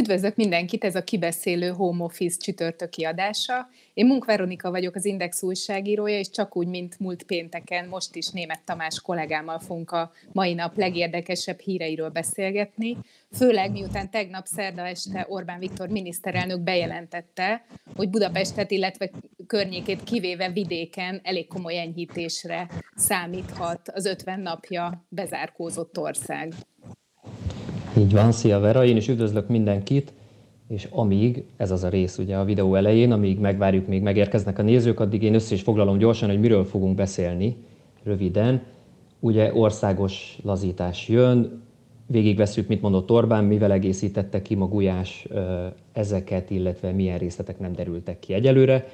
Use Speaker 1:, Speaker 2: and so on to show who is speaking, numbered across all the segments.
Speaker 1: Üdvözlök mindenkit, ez a kibeszélő Home Office csütörtöki adása. Én Munk Veronika vagyok, az Index újságírója, és csak úgy, mint múlt pénteken, most is német Tamás kollégámmal fogunk a mai nap legérdekesebb híreiről beszélgetni. Főleg miután tegnap szerda este Orbán Viktor miniszterelnök bejelentette, hogy Budapestet, illetve környékét kivéve vidéken elég komoly enyhítésre számíthat az 50 napja bezárkózott ország.
Speaker 2: Így van, szia Vera, én is üdvözlök mindenkit, és amíg, ez az a rész ugye a videó elején, amíg megvárjuk, még megérkeznek a nézők, addig én össze is foglalom gyorsan, hogy miről fogunk beszélni, röviden. Ugye országos lazítás jön, végigveszünk, mit mondott Orbán, mivel egészítette ki Magujás ezeket, illetve milyen részletek nem derültek ki egyelőre.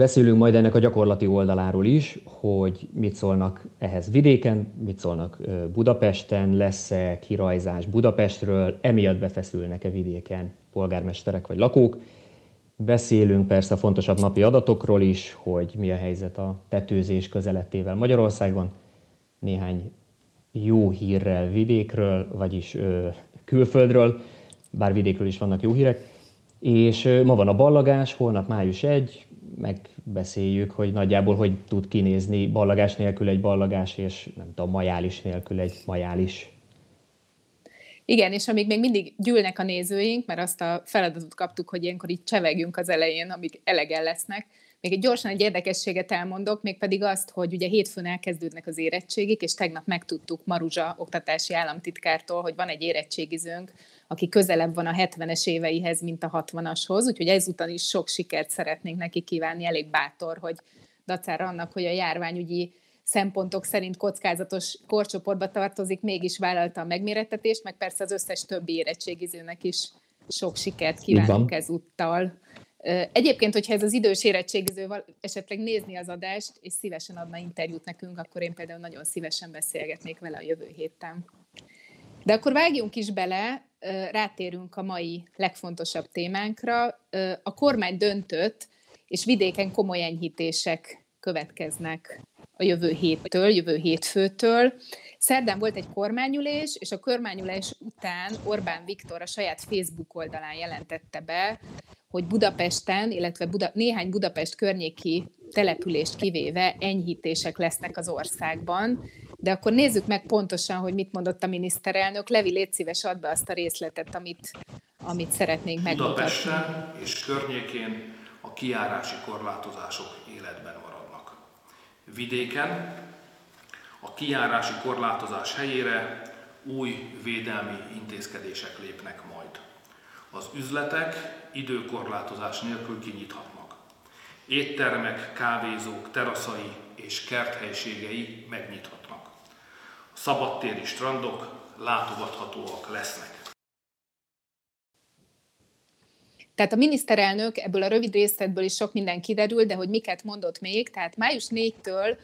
Speaker 2: Beszélünk majd ennek a gyakorlati oldaláról is, hogy mit szólnak ehhez vidéken, mit szólnak Budapesten, lesz-e kirajzás Budapestről, emiatt befeszülnek-e vidéken polgármesterek vagy lakók. Beszélünk persze a fontosabb napi adatokról is, hogy mi a helyzet a tetőzés közelettével Magyarországon. Néhány jó hírrel vidékről, vagyis ö, külföldről, bár vidékről is vannak jó hírek. És ö, ma van a ballagás, holnap május 1, megbeszéljük, hogy nagyjából hogy tud kinézni ballagás nélkül egy ballagás, és nem tudom, majális nélkül egy majális.
Speaker 1: Igen, és amíg még mindig gyűlnek a nézőink, mert azt a feladatot kaptuk, hogy ilyenkor így csevegjünk az elején, amíg elegen lesznek, még egy gyorsan egy érdekességet elmondok, mégpedig azt, hogy ugye hétfőn elkezdődnek az érettségik, és tegnap megtudtuk Maruzsa oktatási államtitkártól, hogy van egy érettségizőnk, aki közelebb van a 70-es éveihez, mint a 60-ashoz, úgyhogy ezúttal is sok sikert szeretnénk neki kívánni, elég bátor, hogy dacára annak, hogy a járványügyi szempontok szerint kockázatos korcsoportba tartozik, mégis vállalta a megmérettetést, meg persze az összes többi érettségizőnek is sok sikert kívánunk ezúttal. Egyébként, hogyha ez az idős érettségiző esetleg nézni az adást, és szívesen adna interjút nekünk, akkor én például nagyon szívesen beszélgetnék vele a jövő héten. De akkor vágjunk is bele, rátérünk a mai legfontosabb témánkra. A kormány döntött, és vidéken komoly enyhítések következnek a jövő héttől, jövő hétfőtől. Szerdán volt egy kormányülés, és a kormányülés után Orbán Viktor a saját Facebook oldalán jelentette be, hogy Budapesten, illetve Buda, néhány Budapest környéki települést kivéve enyhítések lesznek az országban. De akkor nézzük meg pontosan, hogy mit mondott a miniszterelnök. Levi, légy szíves, add be azt a részletet, amit, amit szeretnénk megmutatni.
Speaker 3: Budapesten és környékén a kiárási korlátozások életben maradnak. Vidéken a kiárási korlátozás helyére új védelmi intézkedések lépnek majd. Az üzletek időkorlátozás nélkül kinyithatnak. Éttermek, kávézók, teraszai és kerthelységei megnyithatnak. Szabadtéri strandok látogathatóak lesznek.
Speaker 1: Tehát a miniszterelnök ebből a rövid részletből is sok minden kiderül, de hogy miket mondott még, tehát május 4-től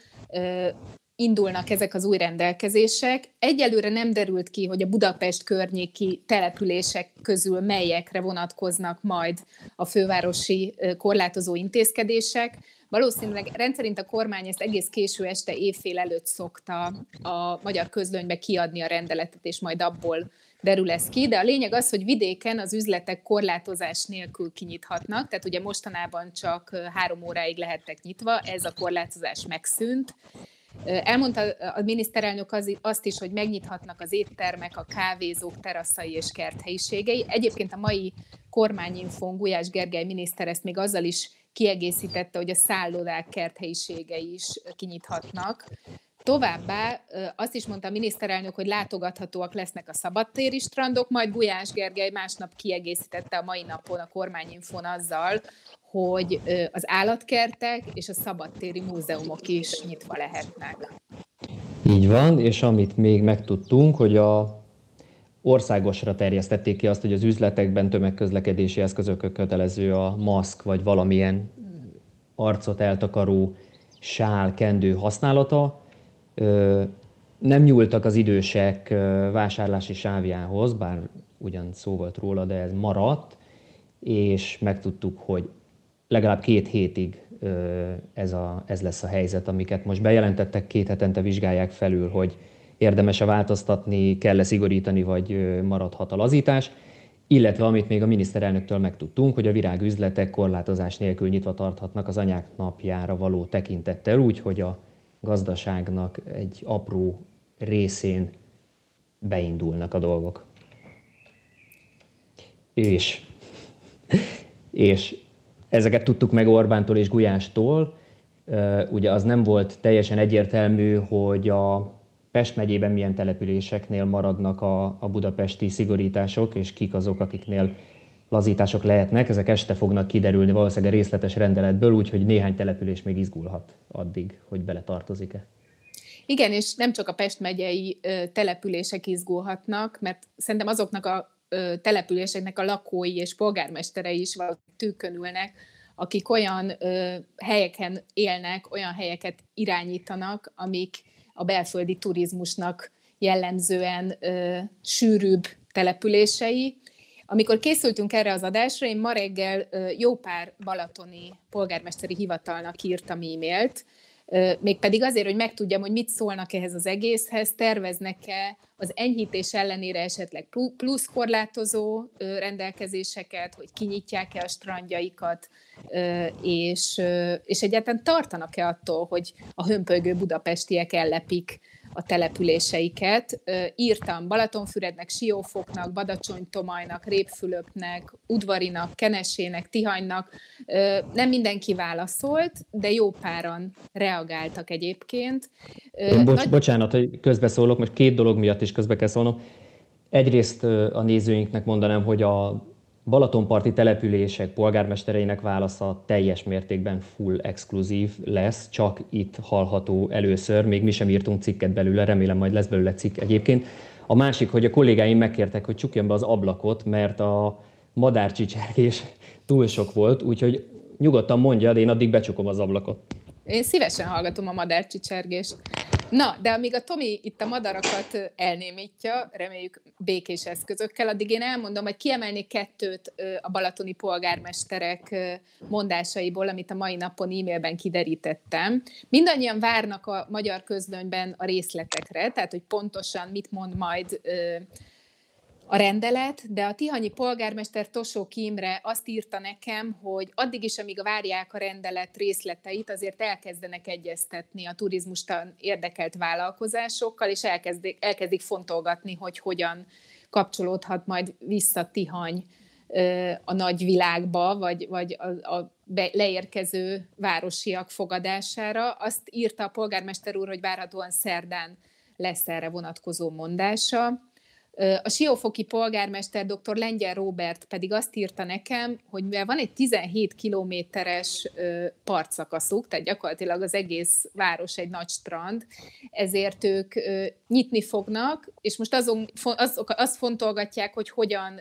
Speaker 1: indulnak ezek az új rendelkezések. Egyelőre nem derült ki, hogy a Budapest környéki települések közül melyekre vonatkoznak majd a fővárosi korlátozó intézkedések. Valószínűleg rendszerint a kormány ezt egész késő este évfél előtt szokta a magyar közlönybe kiadni a rendeletet, és majd abból derül ez ki, de a lényeg az, hogy vidéken az üzletek korlátozás nélkül kinyithatnak, tehát ugye mostanában csak három óráig lehettek nyitva, ez a korlátozás megszűnt, Elmondta a miniszterelnök az, azt is, hogy megnyithatnak az éttermek, a kávézók, teraszai és kerthelyiségei. Egyébként a mai kormányinfón Gulyás Gergely miniszter ezt még azzal is kiegészítette, hogy a szállodák kerthelyiségei is kinyithatnak. Továbbá azt is mondta a miniszterelnök, hogy látogathatóak lesznek a szabadtéri strandok, majd Gulyás Gergely másnap kiegészítette a mai napon a kormányinfon azzal, hogy az állatkertek és a szabadtéri múzeumok is nyitva lehetnek.
Speaker 2: Így van, és amit még megtudtunk, hogy a országosra terjesztették ki azt, hogy az üzletekben tömegközlekedési eszközök kötelező a maszk vagy valamilyen arcot eltakaró sál, kendő használata. Nem nyúltak az idősek vásárlási sávjához, bár ugyan szó volt róla, de ez maradt, és megtudtuk, hogy legalább két hétig ez, a, ez lesz a helyzet, amiket most bejelentettek, két hetente vizsgálják felül, hogy érdemes-e változtatni, kell-e szigorítani, vagy maradhat a lazítás. illetve amit még a miniszterelnöktől megtudtunk, hogy a virágüzletek korlátozás nélkül nyitva tarthatnak az anyák napjára való tekintettel, úgy, hogy a gazdaságnak egy apró részén beindulnak a dolgok. És, és ezeket tudtuk meg Orbántól és Gulyástól. Ugye az nem volt teljesen egyértelmű, hogy a Pest megyében milyen településeknél maradnak a, a budapesti szigorítások, és kik azok, akiknél lazítások lehetnek. Ezek este fognak kiderülni valószínűleg a részletes rendeletből, úgyhogy néhány település még izgulhat addig, hogy bele tartozik-e.
Speaker 1: Igen, és nem csak a Pest megyei települések izgulhatnak, mert szerintem azoknak a településeknek a lakói és polgármesterei is tűkönülnek, akik olyan helyeken élnek, olyan helyeket irányítanak, amik a belföldi turizmusnak jellemzően sűrűbb települései. Amikor készültünk erre az adásra, én ma reggel jó pár balatoni polgármesteri hivatalnak írtam e-mailt, mégpedig azért, hogy megtudjam, hogy mit szólnak ehhez az egészhez, terveznek-e az enyhítés ellenére esetleg plusz korlátozó rendelkezéseket, hogy kinyitják-e a strandjaikat, és, és egyáltalán tartanak-e attól, hogy a hömpölygő budapestiek ellepik a településeiket. Írtam Balatonfürednek, Siófoknak, Badacsony-Tomajnak, Répfülöpnek, Udvarinak, Kenesének, Tihanynak. Nem mindenki válaszolt, de jó páran reagáltak egyébként.
Speaker 2: Én bocs, Nagy... Bocsánat, hogy közbeszólok, most két dolog miatt is közbe kell szólnom. Egyrészt a nézőinknek mondanám, hogy a Balatonparti települések polgármestereinek válasza teljes mértékben full exkluzív lesz, csak itt hallható először, még mi sem írtunk cikket belőle, remélem majd lesz belőle cikk egyébként. A másik, hogy a kollégáim megkértek, hogy csukjam be az ablakot, mert a madárcsicsergés túl sok volt, úgyhogy nyugodtan de én addig becsukom az ablakot.
Speaker 1: Én szívesen hallgatom a madárcsicsergést. Na, de amíg a Tomi itt a madarakat elnémítja, reméljük békés eszközökkel, addig én elmondom, hogy kiemelnék kettőt a balatoni polgármesterek mondásaiból, amit a mai napon e-mailben kiderítettem. Mindannyian várnak a magyar közlönyben a részletekre, tehát hogy pontosan mit mond majd a rendelet, de a tihanyi polgármester Tosó Kimre azt írta nekem, hogy addig is, amíg várják a rendelet részleteit, azért elkezdenek egyeztetni a turizmustan érdekelt vállalkozásokkal, és elkezdik, elkezdik fontolgatni, hogy hogyan kapcsolódhat majd vissza Tihany a nagyvilágba, vagy, vagy a, a leérkező városiak fogadására. Azt írta a polgármester úr, hogy várhatóan szerdán lesz erre vonatkozó mondása. A siófoki polgármester dr. Lengyel Robert pedig azt írta nekem, hogy mivel van egy 17 kilométeres partszakaszuk, tehát gyakorlatilag az egész város egy nagy strand, ezért ők nyitni fognak, és most azon, azok, azt fontolgatják, hogy hogyan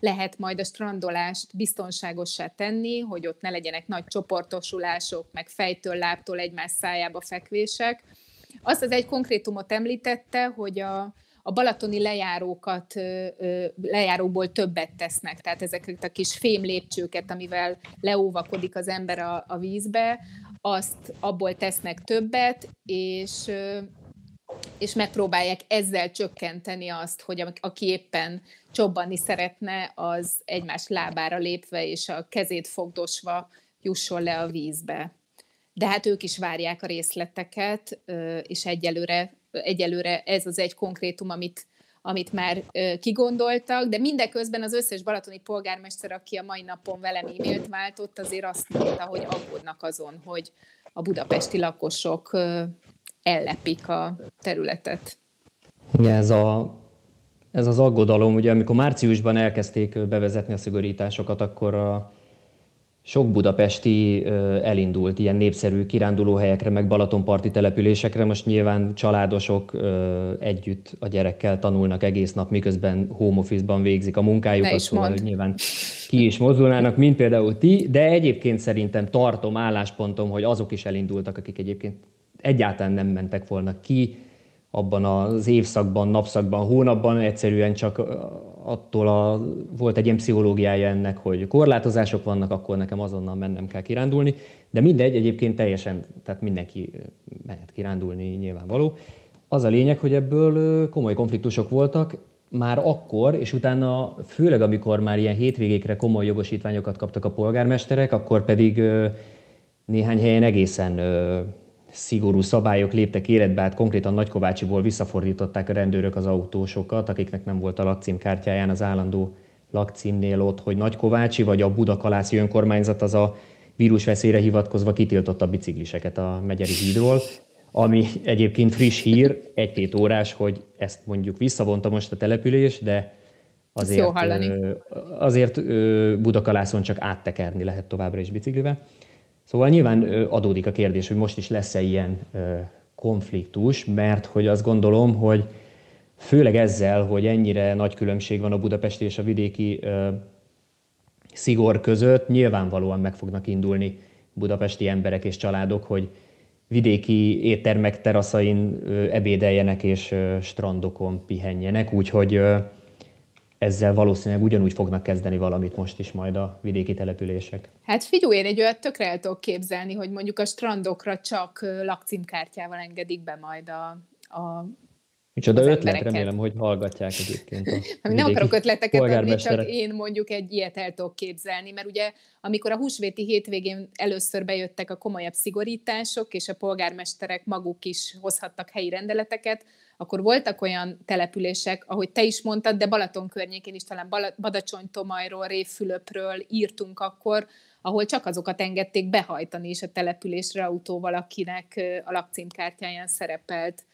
Speaker 1: lehet majd a strandolást biztonságossá tenni, hogy ott ne legyenek nagy csoportosulások, meg fejtől, lábtól egymás szájába fekvések. Azt az egy konkrétumot említette, hogy a, a balatoni lejárókat, lejáróból többet tesznek, tehát ezeket a kis fém lépcsőket, amivel leóvakodik az ember a, a vízbe, azt abból tesznek többet, és és megpróbálják ezzel csökkenteni azt, hogy aki éppen csobbanni szeretne, az egymás lábára lépve és a kezét fogdosva jusson le a vízbe. De hát ők is várják a részleteket, és egyelőre egyelőre ez az egy konkrétum, amit, amit már kigondoltak, de mindeközben az összes balatoni polgármester, aki a mai napon velem e-mailt váltott, azért azt mondta, hogy aggódnak azon, hogy a budapesti lakosok ellepik a területet.
Speaker 2: Ja, ez, a, ez az aggodalom, ugye amikor márciusban elkezdték bevezetni a szigorításokat, akkor a, sok budapesti elindult ilyen népszerű kirándulóhelyekre, meg Balatonparti településekre. Most nyilván családosok együtt a gyerekkel tanulnak egész nap, miközben home office-ban végzik a munkájukat, szóval hogy nyilván ki is mozdulnának, mint például ti, de egyébként szerintem tartom álláspontom, hogy azok is elindultak, akik egyébként egyáltalán nem mentek volna ki, abban az évszakban, napszakban, hónapban egyszerűen csak attól a, volt egy ilyen pszichológiája ennek, hogy korlátozások vannak, akkor nekem azonnal mennem kell kirándulni, de mindegy, egyébként teljesen, tehát mindenki mehet kirándulni nyilvánvaló. Az a lényeg, hogy ebből komoly konfliktusok voltak, már akkor, és utána főleg amikor már ilyen hétvégékre komoly jogosítványokat kaptak a polgármesterek, akkor pedig néhány helyen egészen szigorú szabályok léptek életbe, hát konkrétan Nagykovácsiból visszafordították a rendőrök az autósokat, akiknek nem volt a lakcímkártyáján az állandó lakcímnél ott, hogy Nagykovácsi vagy a Budakalászi önkormányzat az a vírusveszélyre hivatkozva kitiltotta a bicikliseket a Megyeri hídról, ami egyébként friss hír, egy-két órás, hogy ezt mondjuk visszavonta most a település, de azért, azért Budakalászon csak áttekerni lehet továbbra is biciklivel. Szóval nyilván adódik a kérdés, hogy most is lesz-e ilyen konfliktus, mert hogy azt gondolom, hogy főleg ezzel, hogy ennyire nagy különbség van a budapesti és a vidéki szigor között, nyilvánvalóan meg fognak indulni budapesti emberek és családok, hogy vidéki éttermek teraszain ebédeljenek és strandokon pihenjenek, úgyhogy ezzel valószínűleg ugyanúgy fognak kezdeni valamit most is majd a vidéki települések.
Speaker 1: Hát figyelj, én egy olyat tökre el tudok képzelni, hogy mondjuk a strandokra csak lakcímkártyával engedik be majd a, a
Speaker 2: Micsoda ötlet, embereket. remélem, hogy hallgatják egyébként.
Speaker 1: A nem akarok ötleteket adni, csak én mondjuk egy ilyet el tudok képzelni, mert ugye amikor a húsvéti hétvégén először bejöttek a komolyabb szigorítások, és a polgármesterek maguk is hozhattak helyi rendeleteket, akkor voltak olyan települések, ahogy te is mondtad, de Balaton környékén is, talán Badacsony-Tomajról, Révfülöpről írtunk akkor, ahol csak azokat engedték behajtani is a településre autóval, akinek a lakcímkártyáján szerepelt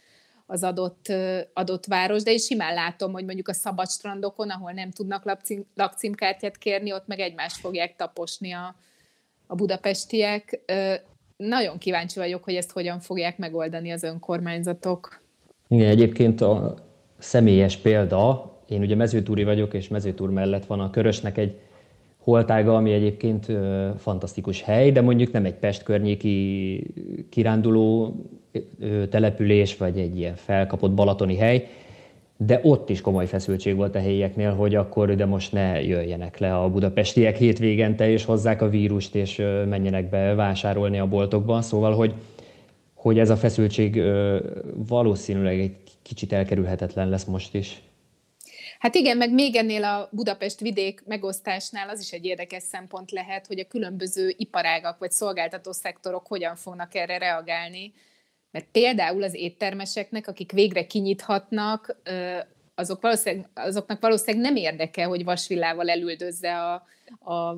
Speaker 1: az adott, adott város, de én simán látom, hogy mondjuk a szabad strandokon, ahol nem tudnak lakcím, lakcímkártyát kérni, ott meg egymást fogják taposni a, a budapestiek. Nagyon kíváncsi vagyok, hogy ezt hogyan fogják megoldani az önkormányzatok.
Speaker 2: Igen, egyébként a személyes példa, én ugye mezőtúri vagyok, és mezőtúr mellett van a Körösnek egy holtága, ami egyébként fantasztikus hely, de mondjuk nem egy Pest környéki kiránduló település, vagy egy ilyen felkapott balatoni hely, de ott is komoly feszültség volt a helyieknél, hogy akkor de most ne jöjjenek le a budapestiek hétvégente, és hozzák a vírust, és menjenek be vásárolni a boltokba. Szóval, hogy, hogy ez a feszültség valószínűleg egy kicsit elkerülhetetlen lesz most is.
Speaker 1: Hát igen, meg még ennél a Budapest vidék megosztásnál az is egy érdekes szempont lehet, hogy a különböző iparágak vagy szolgáltató szektorok hogyan fognak erre reagálni. Mert például az éttermeseknek, akik végre kinyithatnak, azok valószínűleg, azoknak valószínűleg nem érdeke, hogy vasvillával elüldözze a, a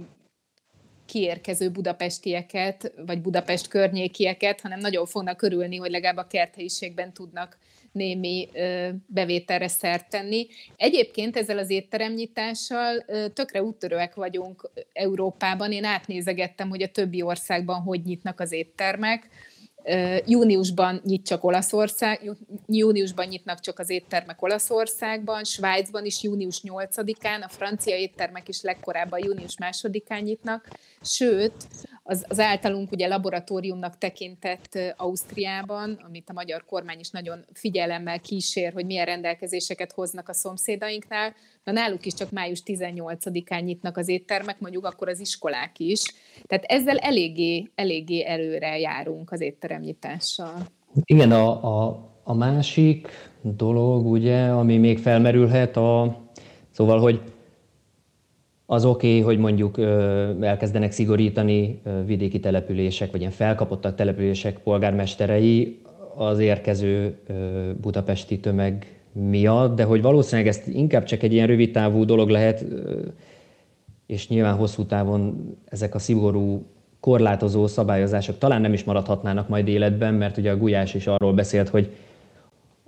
Speaker 1: kiérkező budapestieket, vagy Budapest környékieket, hanem nagyon fognak örülni, hogy legalább a kerthelyiségben tudnak némi bevételre szert tenni. Egyébként ezzel az étteremnyitással tökre úttörőek vagyunk Európában. Én átnézegettem, hogy a többi országban hogy nyitnak az éttermek. Júniusban nyit csak Olaszország, júniusban nyitnak csak az éttermek Olaszországban, Svájcban is június 8-án, a francia éttermek is legkorábban június 2-án nyitnak, sőt, az, az általunk ugye laboratóriumnak tekintett Ausztriában, amit a magyar kormány is nagyon figyelemmel kísér, hogy milyen rendelkezéseket hoznak a szomszédainknál, na náluk is csak május 18-án nyitnak az éttermek, mondjuk akkor az iskolák is. Tehát ezzel eléggé, eléggé előre járunk az étteremnyitással.
Speaker 2: Igen, a, a, a másik dolog, ugye, ami még felmerülhet, a, szóval, hogy az oké, okay, hogy mondjuk elkezdenek szigorítani vidéki települések, vagy ilyen felkapottak települések polgármesterei az érkező budapesti tömeg miatt, de hogy valószínűleg ezt inkább csak egy ilyen rövid távú dolog lehet, és nyilván hosszú távon ezek a szigorú korlátozó szabályozások talán nem is maradhatnának majd életben, mert ugye a Gulyás is arról beszélt, hogy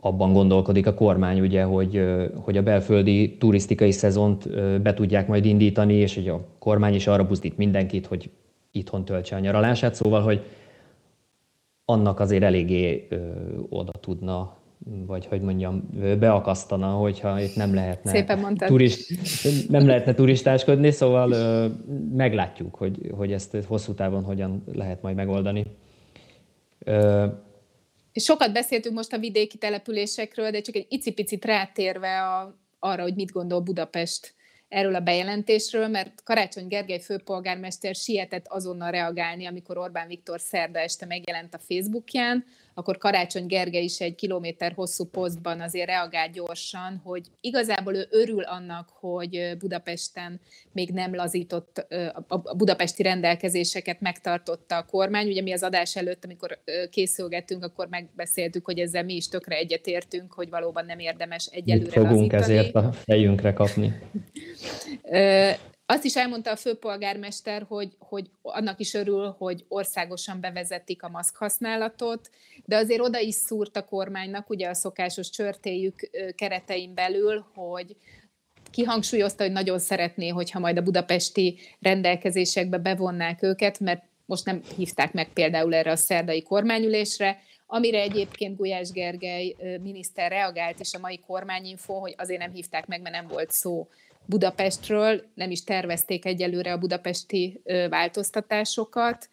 Speaker 2: abban gondolkodik a kormány, ugye, hogy, hogy a belföldi turisztikai szezont be tudják majd indítani, és hogy a kormány is arra buzdít mindenkit, hogy itthon töltse a nyaralását, szóval, hogy annak azért eléggé ö, oda tudna, vagy hogy mondjam, beakasztana, hogyha itt nem lehetne,
Speaker 1: Szépen
Speaker 2: turist, nem lehetne turistáskodni, szóval ö, meglátjuk, hogy, hogy ezt hosszú távon hogyan lehet majd megoldani.
Speaker 1: Ö, sokat beszéltünk most a vidéki településekről, de csak egy icipicit rátérve a, arra, hogy mit gondol Budapest erről a bejelentésről, mert Karácsony Gergely főpolgármester sietett azonnal reagálni, amikor Orbán Viktor szerda este megjelent a Facebookján, akkor Karácsony Gergely is egy kilométer hosszú posztban azért reagált gyorsan, hogy igazából ő örül annak, hogy Budapesten még nem lazított, a budapesti rendelkezéseket megtartotta a kormány. Ugye mi az adás előtt, amikor készülgettünk, akkor megbeszéltük, hogy ezzel mi is tökre egyetértünk, hogy valóban nem érdemes egyelőre Mit
Speaker 2: fogunk lazítani. ezért a fejünkre kapni.
Speaker 1: Azt is elmondta a főpolgármester, hogy, hogy annak is örül, hogy országosan bevezetik a maszk használatot, de azért oda is szúrt a kormánynak, ugye a szokásos csörtéjük keretein belül, hogy kihangsúlyozta, hogy nagyon szeretné, hogyha majd a budapesti rendelkezésekbe bevonnák őket, mert most nem hívták meg például erre a szerdai kormányülésre, amire egyébként Gulyás Gergely miniszter reagált, és a mai kormányinfo, hogy azért nem hívták meg, mert nem volt szó Budapestről, nem is tervezték egyelőre a budapesti változtatásokat.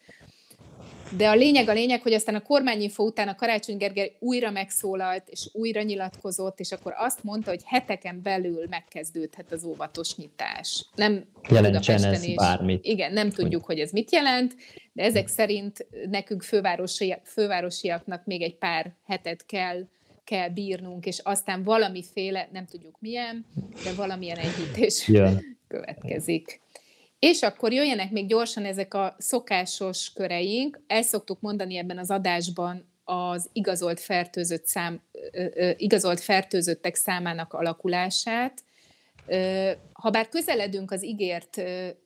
Speaker 1: De a lényeg a lényeg, hogy aztán a kormányinfo után a Karácsony Gergely újra megszólalt, és újra nyilatkozott, és akkor azt mondta, hogy heteken belül megkezdődhet az óvatos nyitás.
Speaker 2: Nem Jelentsen ez is. bármit.
Speaker 1: Igen, nem tudjuk, hogy ez mit jelent, de ezek szerint nekünk fővárosi, fővárosiaknak még egy pár hetet kell kell bírnunk, és aztán valamiféle, nem tudjuk milyen, de valamilyen enyhítés yeah. következik. És akkor jöjjenek még gyorsan ezek a szokásos köreink. El szoktuk mondani ebben az adásban az igazolt, fertőzött szám, igazolt fertőzöttek számának alakulását. Habár közeledünk az ígért,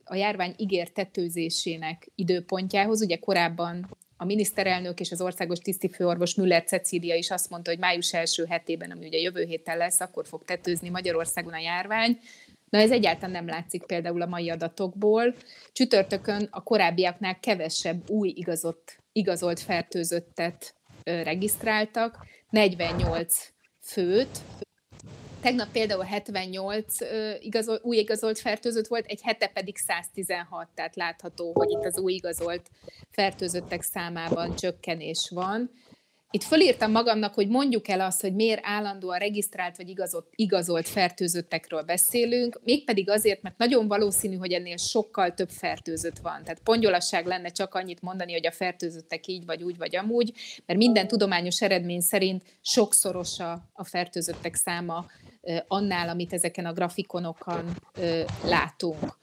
Speaker 1: a járvány ígért tetőzésének időpontjához, ugye korábban a miniszterelnök és az országos tisztifőorvos Müller Cecília is azt mondta, hogy május első hetében, ami ugye jövő héten lesz, akkor fog tetőzni Magyarországon a járvány. Na ez egyáltalán nem látszik például a mai adatokból. Csütörtökön a korábbiaknál kevesebb új igazott, igazolt fertőzöttet regisztráltak, 48 főt, Tegnap például 78 igazol, új igazolt fertőzött volt, egy hete pedig 116, tehát látható, hogy itt az új igazolt fertőzöttek számában csökkenés van. Itt fölírtam magamnak, hogy mondjuk el azt, hogy miért állandóan regisztrált vagy igazolt, igazolt fertőzöttekről beszélünk, mégpedig azért, mert nagyon valószínű, hogy ennél sokkal több fertőzött van. Tehát pongyolasság lenne csak annyit mondani, hogy a fertőzöttek így vagy úgy vagy amúgy, mert minden tudományos eredmény szerint sokszorosa a fertőzöttek száma annál, amit ezeken a grafikonokon látunk.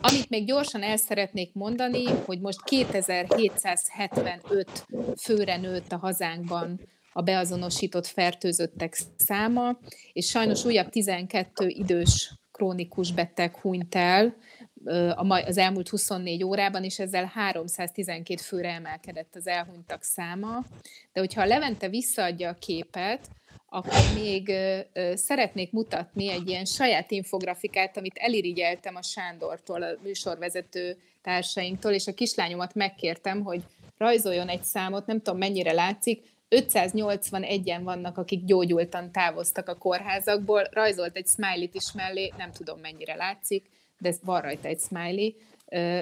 Speaker 1: Amit még gyorsan el szeretnék mondani, hogy most 2775 főre nőtt a hazánkban a beazonosított fertőzöttek száma, és sajnos újabb 12 idős krónikus beteg hunyt el az elmúlt 24 órában, és ezzel 312 főre emelkedett az elhunytak száma. De hogyha a Levente visszaadja a képet, akkor még ö, ö, szeretnék mutatni egy ilyen saját infografikát, amit elirigyeltem a Sándortól, a műsorvezető társainktól, és a kislányomat megkértem, hogy rajzoljon egy számot, nem tudom mennyire látszik, 581-en vannak, akik gyógyultan távoztak a kórházakból, rajzolt egy smiley-t is mellé, nem tudom mennyire látszik, de van rajta egy smiley.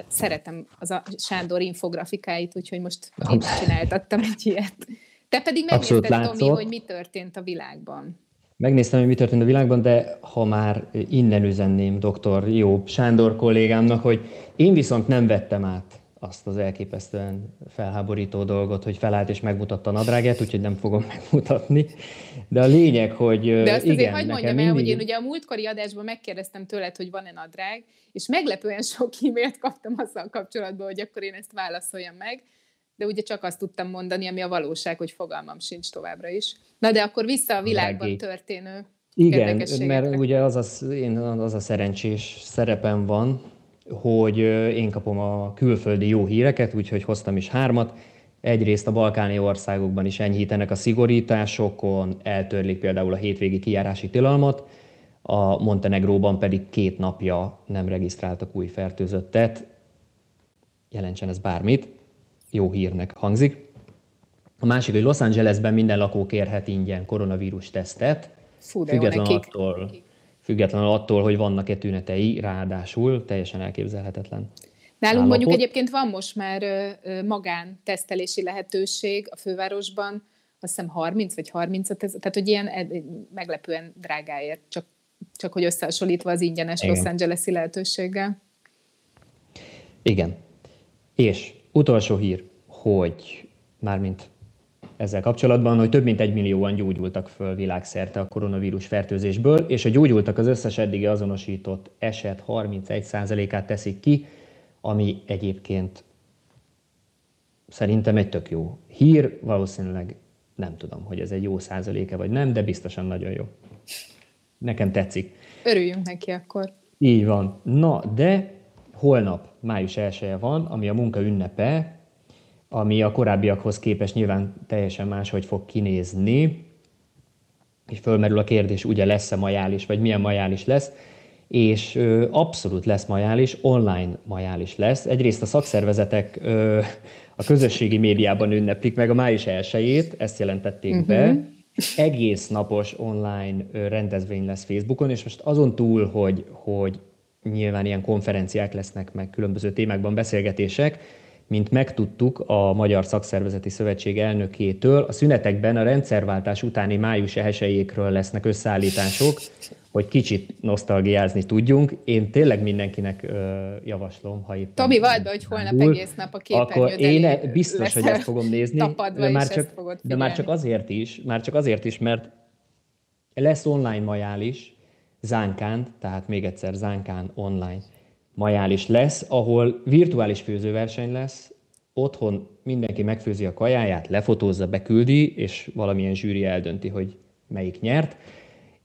Speaker 1: Szeretem az a Sándor infografikáit, úgyhogy most én csináltattam egy ilyet. Te pedig megnézted, Tomi, hogy mi történt a világban.
Speaker 2: Megnéztem, hogy mi történt a világban, de ha már innen üzenném dr. Jó Sándor kollégámnak, hogy én viszont nem vettem át azt az elképesztően felháborító dolgot, hogy felállt és megmutatta a nadrágát, úgyhogy nem fogom megmutatni. De a lényeg, hogy
Speaker 1: De azt igen, azért hagyd mondjam mindig... el, hogy én ugye a múltkori adásban megkérdeztem tőled, hogy van-e nadrág, és meglepően sok e-mailt kaptam azzal kapcsolatban, hogy akkor én ezt válaszoljam meg de ugye csak azt tudtam mondani, ami a valóság, hogy fogalmam sincs továbbra is. Na de akkor vissza a világban Regé. történő
Speaker 2: Igen, mert ugye az a, én, az a szerencsés szerepem van, hogy én kapom a külföldi jó híreket, úgyhogy hoztam is hármat. Egyrészt a balkáni országokban is enyhítenek a szigorításokon, eltörlik például a hétvégi kijárási tilalmat, a Montenegróban pedig két napja nem regisztráltak új fertőzöttet. Jelentsen ez bármit jó hírnek hangzik. A másik, hogy Los Angelesben minden lakó kérhet ingyen koronavírus tesztet, Fú, függetlenül, attól, függetlenül attól, hogy vannak-e tünetei, ráadásul teljesen elképzelhetetlen.
Speaker 1: Nálunk állapot. mondjuk egyébként van most már magán tesztelési lehetőség a fővárosban, azt hiszem 30 vagy 30, tehát hogy ilyen meglepően drágáért, csak csak hogy összehasonlítva az ingyenes Igen. Los Angeles-i lehetőséggel.
Speaker 2: Igen. És utolsó hír, hogy mármint ezzel kapcsolatban, hogy több mint egy millióan gyógyultak föl világszerte a koronavírus fertőzésből, és a gyógyultak az összes eddigi azonosított eset 31%-át teszik ki, ami egyébként szerintem egy tök jó hír, valószínűleg nem tudom, hogy ez egy jó százaléke vagy nem, de biztosan nagyon jó. Nekem tetszik.
Speaker 1: Örüljünk neki akkor.
Speaker 2: Így van. Na, de holnap május 1 -e van, ami a munka ünnepe, ami a korábbiakhoz képest nyilván teljesen máshogy fog kinézni, és fölmerül a kérdés, ugye lesz-e majális, vagy milyen majális lesz, és ö, abszolút lesz majális, online majális lesz. Egyrészt a szakszervezetek ö, a közösségi médiában ünneplik meg a május 1 ezt jelentették uh-huh. be. Egész napos online rendezvény lesz Facebookon, és most azon túl, hogy, hogy nyilván ilyen konferenciák lesznek, meg különböző témákban beszélgetések, mint megtudtuk a Magyar Szakszervezeti Szövetség elnökétől, a szünetekben a rendszerváltás utáni május ehesejékről lesznek összeállítások, hogy kicsit nosztalgiázni tudjunk. Én tényleg mindenkinek ö, javaslom, ha itt...
Speaker 1: Tomi, vald be, hogy holnap egész nap a
Speaker 2: Akkor én e- biztos, hogy ezt fogom nézni, de már, csak, de már csak azért is, már csak azért is, mert lesz online majál is, Zánkán, tehát még egyszer Zánkán online. Majál is lesz, ahol virtuális főzőverseny lesz, otthon mindenki megfőzi a kajáját, lefotózza, beküldi, és valamilyen zsűri eldönti, hogy melyik nyert,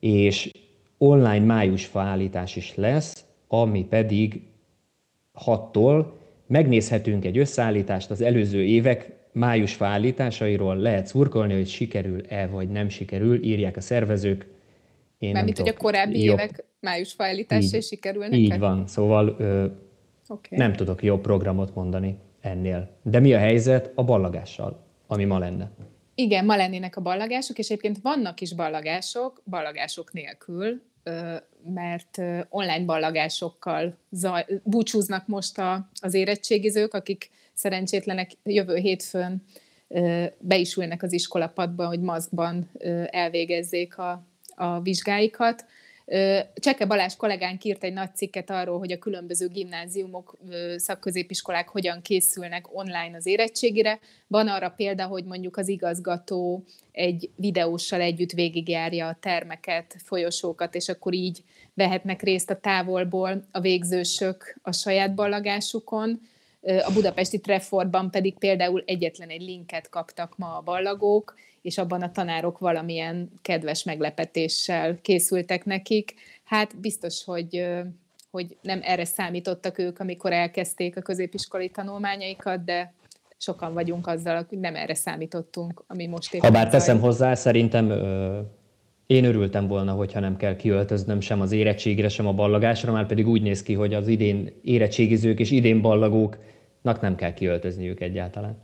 Speaker 2: és online május állítás is lesz, ami pedig 6-tól megnézhetünk egy összeállítást az előző évek május állításairól, lehet szurkolni, hogy sikerül-e vagy nem sikerül, írják a szervezők.
Speaker 1: Én Mármint, hogy a korábbi jobb. évek május felállításai sikerülnek?
Speaker 2: Így van, szóval ö, okay. nem tudok jobb programot mondani ennél. De mi a helyzet a ballagással, ami ma lenne?
Speaker 1: Igen, ma lennének a ballagások, és egyébként vannak is ballagások, ballagások nélkül, mert online ballagásokkal zaj, búcsúznak most a, az érettségizők, akik szerencsétlenek jövő hétfőn be is ülnek az iskolapadba, hogy maszkban elvégezzék a, a vizsgáikat. Cseke Balázs kollégánk írt egy nagy cikket arról, hogy a különböző gimnáziumok, szakközépiskolák hogyan készülnek online az érettségire. Van arra példa, hogy mondjuk az igazgató egy videóssal együtt végigjárja a termeket, folyosókat, és akkor így vehetnek részt a távolból a végzősök a saját ballagásukon. A budapesti Trefordban pedig például egyetlen egy linket kaptak ma a ballagók, és abban a tanárok valamilyen kedves meglepetéssel készültek nekik. Hát biztos, hogy, hogy nem erre számítottak ők, amikor elkezdték a középiskolai tanulmányaikat, de sokan vagyunk azzal, hogy nem erre számítottunk, ami most
Speaker 2: éppen. bár teszem hozzá, szerintem ö, én örültem volna, hogyha nem kell kiöltöznöm sem az érettségre, sem a ballagásra, már pedig úgy néz ki, hogy az idén érettségizők és idén ballagóknak nem kell kiöltözniük egyáltalán.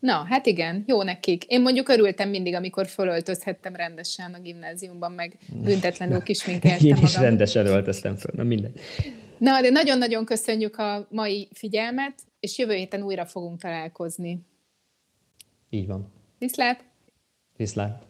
Speaker 1: Na, hát igen, jó nekik. Én mondjuk örültem mindig, amikor fölöltözhettem rendesen a gimnáziumban, meg büntetlenül kisminkeltem
Speaker 2: Én is magam. rendesen öltöztem föl, na mindegy.
Speaker 1: Na, de nagyon-nagyon köszönjük a mai figyelmet, és jövő héten újra fogunk találkozni.
Speaker 2: Így van.
Speaker 1: Viszlát!
Speaker 2: Viszlát!